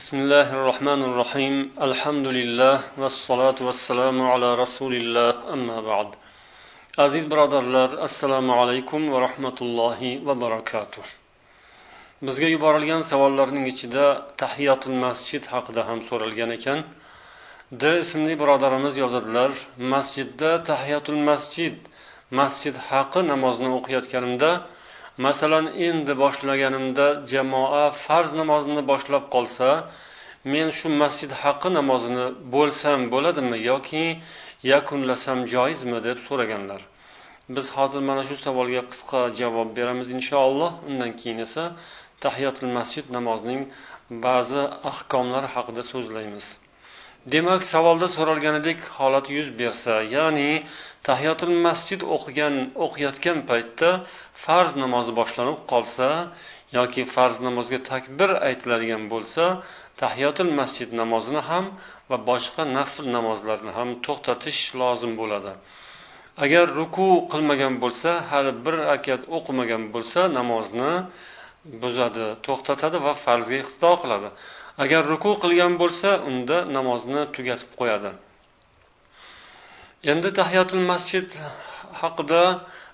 بسم الله الرحمن الرحيم الحمد لله والصلاة والسلام على رسول الله أما بعد aziz birodarlar assalomu alaykum va rahmatullohi va barakatuh bizga yuborilgan savollarning ichida tahiyatul masjid haqida ham so'ralgan ekan d ismli birodarimiz yozadilar masjidda tahiyatul masjid masjid haqi namozni o'qiyotganimda masalan endi boshlaganimda jamoa farz namozini boshlab qolsa men shu masjid haqqi namozini bo'lsam bo'ladimi yoki yakunlasam joizmi deb so'raganlar. Biz hozir mana shu savolga qisqa javob beramiz inshaalloh. Undan keyin esa tahiyatul masjid namozining ba'zi ahkomlari haqida so'zlaymiz. Demak savolda so'ralganidek holat yuz bersa ya'ni tahiyotul masjid o'qigan o'qiyotgan paytda farz namozi boshlanib qolsa yoki farz namozga takbir aytiladigan bo'lsa tahiyotul masjid namozini ham va boshqa nafl namozlarni ham to'xtatish lozim bo'ladi. Agar ruku qilmagan bo'lsa hali bir rakat o'qimagan bo'lsa namozni buzadi to'xtatadi va farzga iqtido qiladi. Agar ruku qilgan bo'lsa unda namozni tugatib qo'yadi. Endi tahiyatul masjid haqida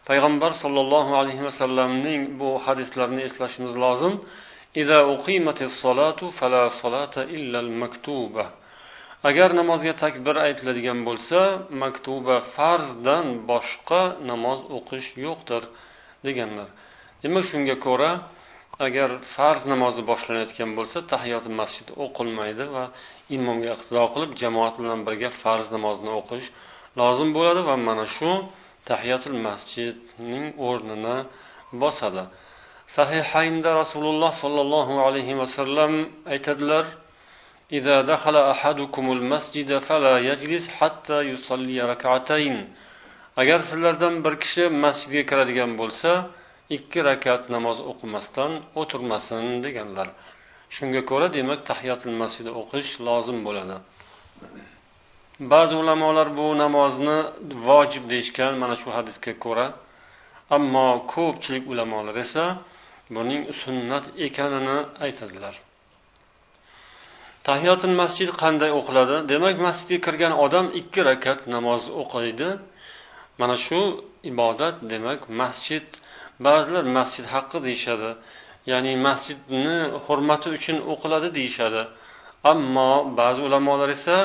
payg'ambar sollallohu alayhi vasallamning bu hadislarini eslashimiz lozim. Agar namozga takbir aytiladigan bo'lsa maktuba farzdan boshqa namoz o'qish yo'qdir deganlar. Demak shunga ko'ra agar farz namozi boshlanayotgan bo'lsa tahiyoti masjid o'qilmaydi va imomga iqtido qilib jamoat bilan birga farz namozni o'qish lozim bo'ladi va mana shu tahiyatul masjidning o'rnini bosadi sahihaynda rasululloh sollallohu alayhi vasallam aytadilar إذا دخل أحدكم المسجد فلا يجلس حتى يصلي ركعتين agar sizlardan bir kishi masjidga kiradigan bo'lsa ikki rakat namoz o'qimasdan o'tirmasin deganlar. Shunga ko'ra demak tahiyatul masjid o'qish lozim bo'ladi. Ba'zi ulamolar bu namozni vojib deyishgan mana shu hadisga ko'ra. Ammo ko'pchilik ulamolar esa buning sunnat ekanini aytadilar. Tahiyatul masjid qanday o'qiladi? Demak masjidga kirgan odam ikki rakat namoz o'qiydi. Mana shu ibodat demak masjid ba'zilar masjid haqqi deyishadi. Ya'ni masjidni hurmati uchun o'qiladi deyishadi. Ammo ba'zi ulamolar esa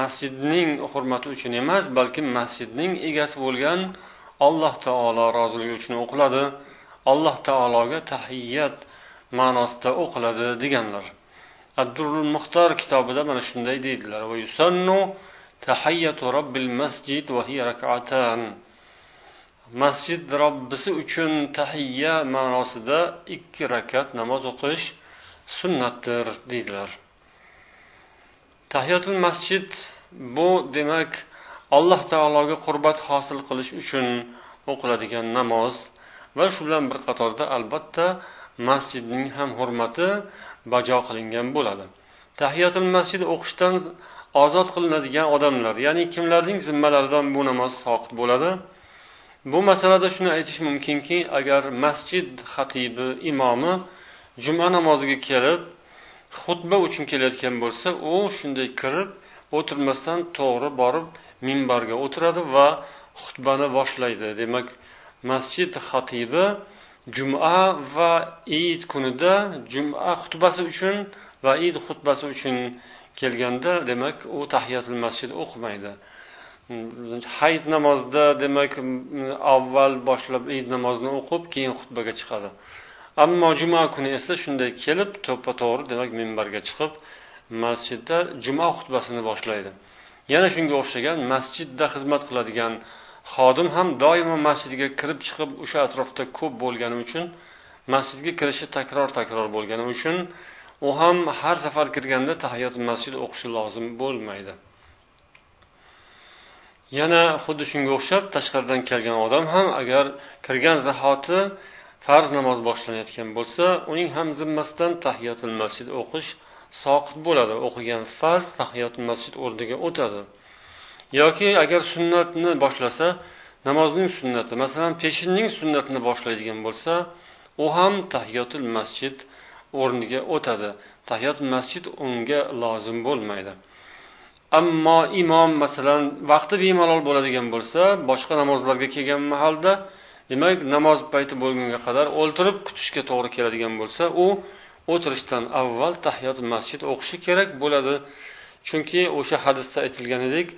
masjidning hurmati uchun emas balki masjidning egasi bo'lgan alloh taolo roziligi uchun o'qiladi. Alloh taologa tahiyyat ma'nosida o'qiladi deganlar. Addurul muxtor kitobida mana shunday deydilar. Masjid robbisi uchun tahiyya ma'nosida ikki rakat namoz o'qish sunnatdir deydilar. Tahiyatul masjid bu demak alloh taologa qurbat hosil qilish uchun o'qiladigan namoz va shu bilan bir qatorda albatta masjidning ham hurmati bajo qilingan bo'ladi. Tahiyatul masjid o'qishdan ozod qilinadigan odamlar ya'ni kimlarning zimmalaridan bu namoz soqit bo'ladi? Bu masalada shuni aytish mumkinki agar masjid xatibi imomi juma namoziga kelib xutba uchun kelayotgan bo'lsa u shunday kirib o'tirmasdan to'g'ri borib minbarga o'tiradi va xutbani boshlaydi. Demak masjid xatibi juma va id kunida juma xutbasi uchun va id xutbasi uchun kelganda demak u tahiyatul masjid o'qimaydi. Hayit namozida demak avval boshlab id namozini o'qib keyin xutbaga chiqadi. Ammo juma kuni esa shunday kelib to'ppa to'g'ri demak minbarga chiqib masjidda juma xutbasini boshlaydi. Yana shunga o'xshagan masjidda xizmat qiladigan xodim ham doimo masjidga kirib chiqib o'sha atrofda ko'p bo'lgani uchun masjidga kirishi takror takror bo'lgani uchun u ham har safar kirganda tahiyat masjid o'qishi lozim bo'lmaydi. Yana xuddi shunga o'xshab tashqaridan kelgan odam ham agar kirgan zahoti farz namoz boshlanayotgan bo'lsa uning ham zimmasidan tahiyatul masjid o'qish soqit bo'ladi. O'qigan farz tahiyatul masjid o'rniga o'tadi. Yoki agar sunnatni boshlasa namozning sunnati masalan peshinning sunnatini boshlaydigan bo'lsa u ham tahiyatul masjid o'rniga o'tadi. Tahiyat masjid unga lozim bo'lmaydi. Ammo imom masalan vaqti bemalol bo'ladigan bo'lsa boshqa namozlarga kelgan mahalda demak namoz payti bo'lgunga qadar o'ltirib kutishga to'g'ri keladigan bo'lsa u o'tirishdan avval tahiyat masjid o'qishi kerak bo'ladi. Chunki o'sha hadisda aytilganidek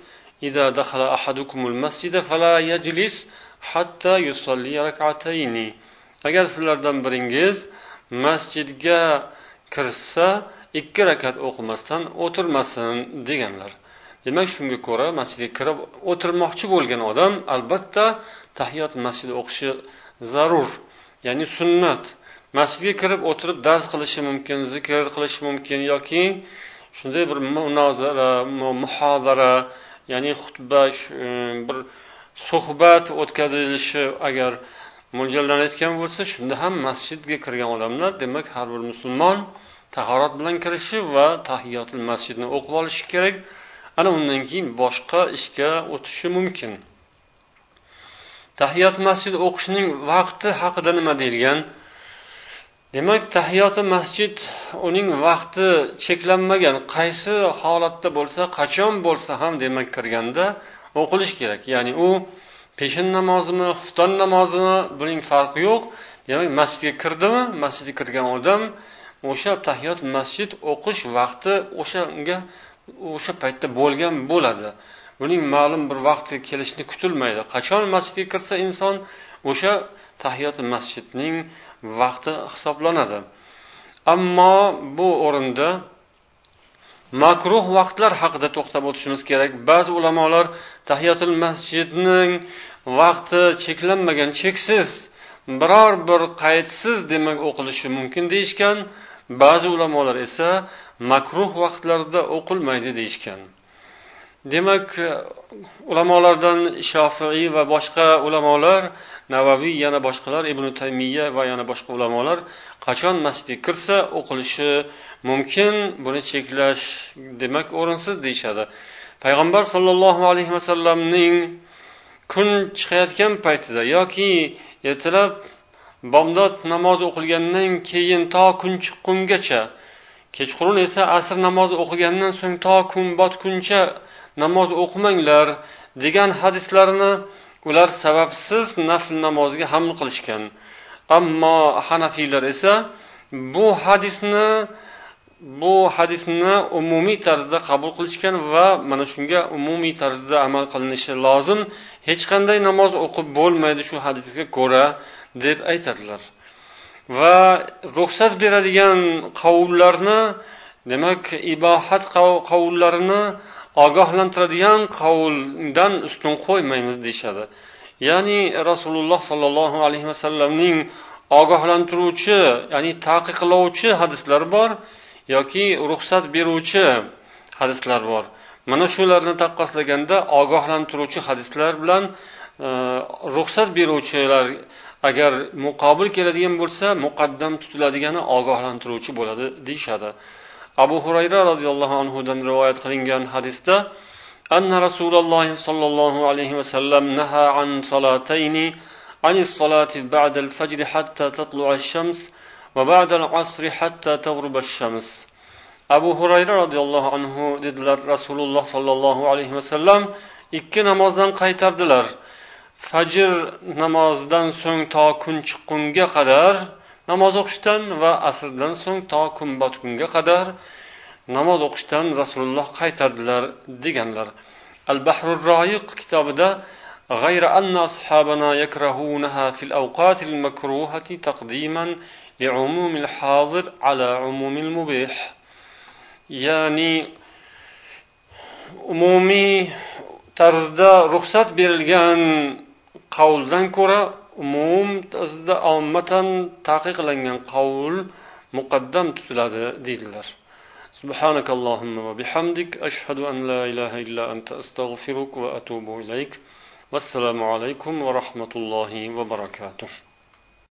agar sizlardan biringiz masjidga kirsa ikki rakat o'qimasdan o'tirmasin deganlar. Demak shunga ko'ra masjidga kirib o'tirmoqchi bo'lgan odam albatta tahiyot masjidi o'qishi zarur ya'ni sunnat. Masjidga kirib o'tirib dars qilishi mumkin zikr qilishi mumkin yoki shunday bir munozara muhodara ya'ni xutba e, bir suhbat o'tkazilishi agar mo'ljallanayotgan bo'lsa shunda ham masjidga kirgan odamlar demak har bir musulmon tahorat bilan kirishi va tahiyotil masjidni o'qib olishi kerak. Ana undan keyin boshqa ishga o'tishi mumkin. Tahiyot masjid o'qishning vaqti haqida nima deyilgan? Demak tahiyoti masjid uning vaqti cheklanmagan. Qaysi holatda bo'lsa qachon bo'lsa ham demak kirganda o'qilish kerak. Ya'ni u peshin namozimi xufton namozimi buning farqi yo'q. Demak masjidga kirdimi masjidga kirgan odam o'sha tahiyot masjid o'qish vaqti o'shanga o'sha paytda bo'lgan bo'ladi. Buning ma'lum bir vaqti kelishini kutilmaydi. Qachon masjidga kirsa inson o'sha tahiyati masjidning vaqti hisoblanadi. Ammo bu o'rinda makruh vaqtlar haqida to'xtab o'tishimiz kerak. Ba'zi ulamolar tahiyatul masjidning vaqti cheklanmagan cheksiz biror bir qaydsiz demak o'qilishi mumkin deyishgan. Ba'zi ulamolar esa makruh vaqtlarda o'qilmaydi deyishgan. Demak ulamolardan shofiiy va boshqa ulamolar navaviy yana boshqalar ibn taymiya va yana boshqa ulamolar qachon masjidga kirsa o'qilishi mumkin buni cheklash demak o'rinsiz deyishadi. Payg'ambar sollallohu alayhi vasallamning kun chiqayotgan paytida yoki ertalab bomdod namozi o'qilgandan keyin to kun chiqqungacha kechqurun esa asr namozi o'qigandan so'ng to kun botguncha namoz o'qimanglar degan hadislarni ular sababsiz nafl namoziga haml qilishgan. Ammo hanafiylar esa bu hadisni bu hadisni umumiy tarzda qabul qilishgan va mana shunga umumiy tarzda amal qilinishi lozim. Hech qanday namoz o'qib bo'lmaydi shu hadisga ko'ra deb aytadilar. Va ruxsat beradigan qovullarni demak ibohat qovullarini ogohlantiradigan qovuldan ustun qo'ymaymiz deyishadi. Ya'ni rasululloh sollallohu alayhi vasallamning ogohlantiruvchi ya'ni taqiqlovchi hadislar bor. yoki ruxsat beruvchi hadislar bor mana shularni taqqoslaganda ogohlantiruvchi hadislar bilan e, ruxsat beruvchilar agar muqobil keladigan bo'lsa muqaddam tutiladigani ogohlantiruvchi bo'ladi deyishadi abu hurayra roziyallohu anhudan rivoyat qilingan hadisda أن رسول الله صلى الله عليه وسلم نهى عن صلاتين عن الصلاة بعد الفجر حتى تطلع الشمس وبعد العصر حتى تغرب الشمس abu hurayra roziyallohu anhu dedilar rasululloh sollallohu alayhi vasallam ikki namozdan qaytardilar fajr namozidan so'ng to kun chiqqunga qadar namoz o'qishdan va asrdan so'ng to kun botgunga qadar namoz o'qishdan rasululloh qaytardilar deganlar al bahrul royiq kitobida غير أن أصحابنا يكرهونها في الأوقات المكروهة تقديما لعموم الحاضر على عموم المبيح يعني umumiy tarzda ruxsat berilgan qavldan ko'ra umum tarzda ommatan taqiqlangan qavl muqaddam tutiladi deydilar سبحانك اللهم وبحمدك أشهد أن لا إله إلا أنت أستغفرك وأتوب إليك والسلام عليكم ورحمة الله وبركاته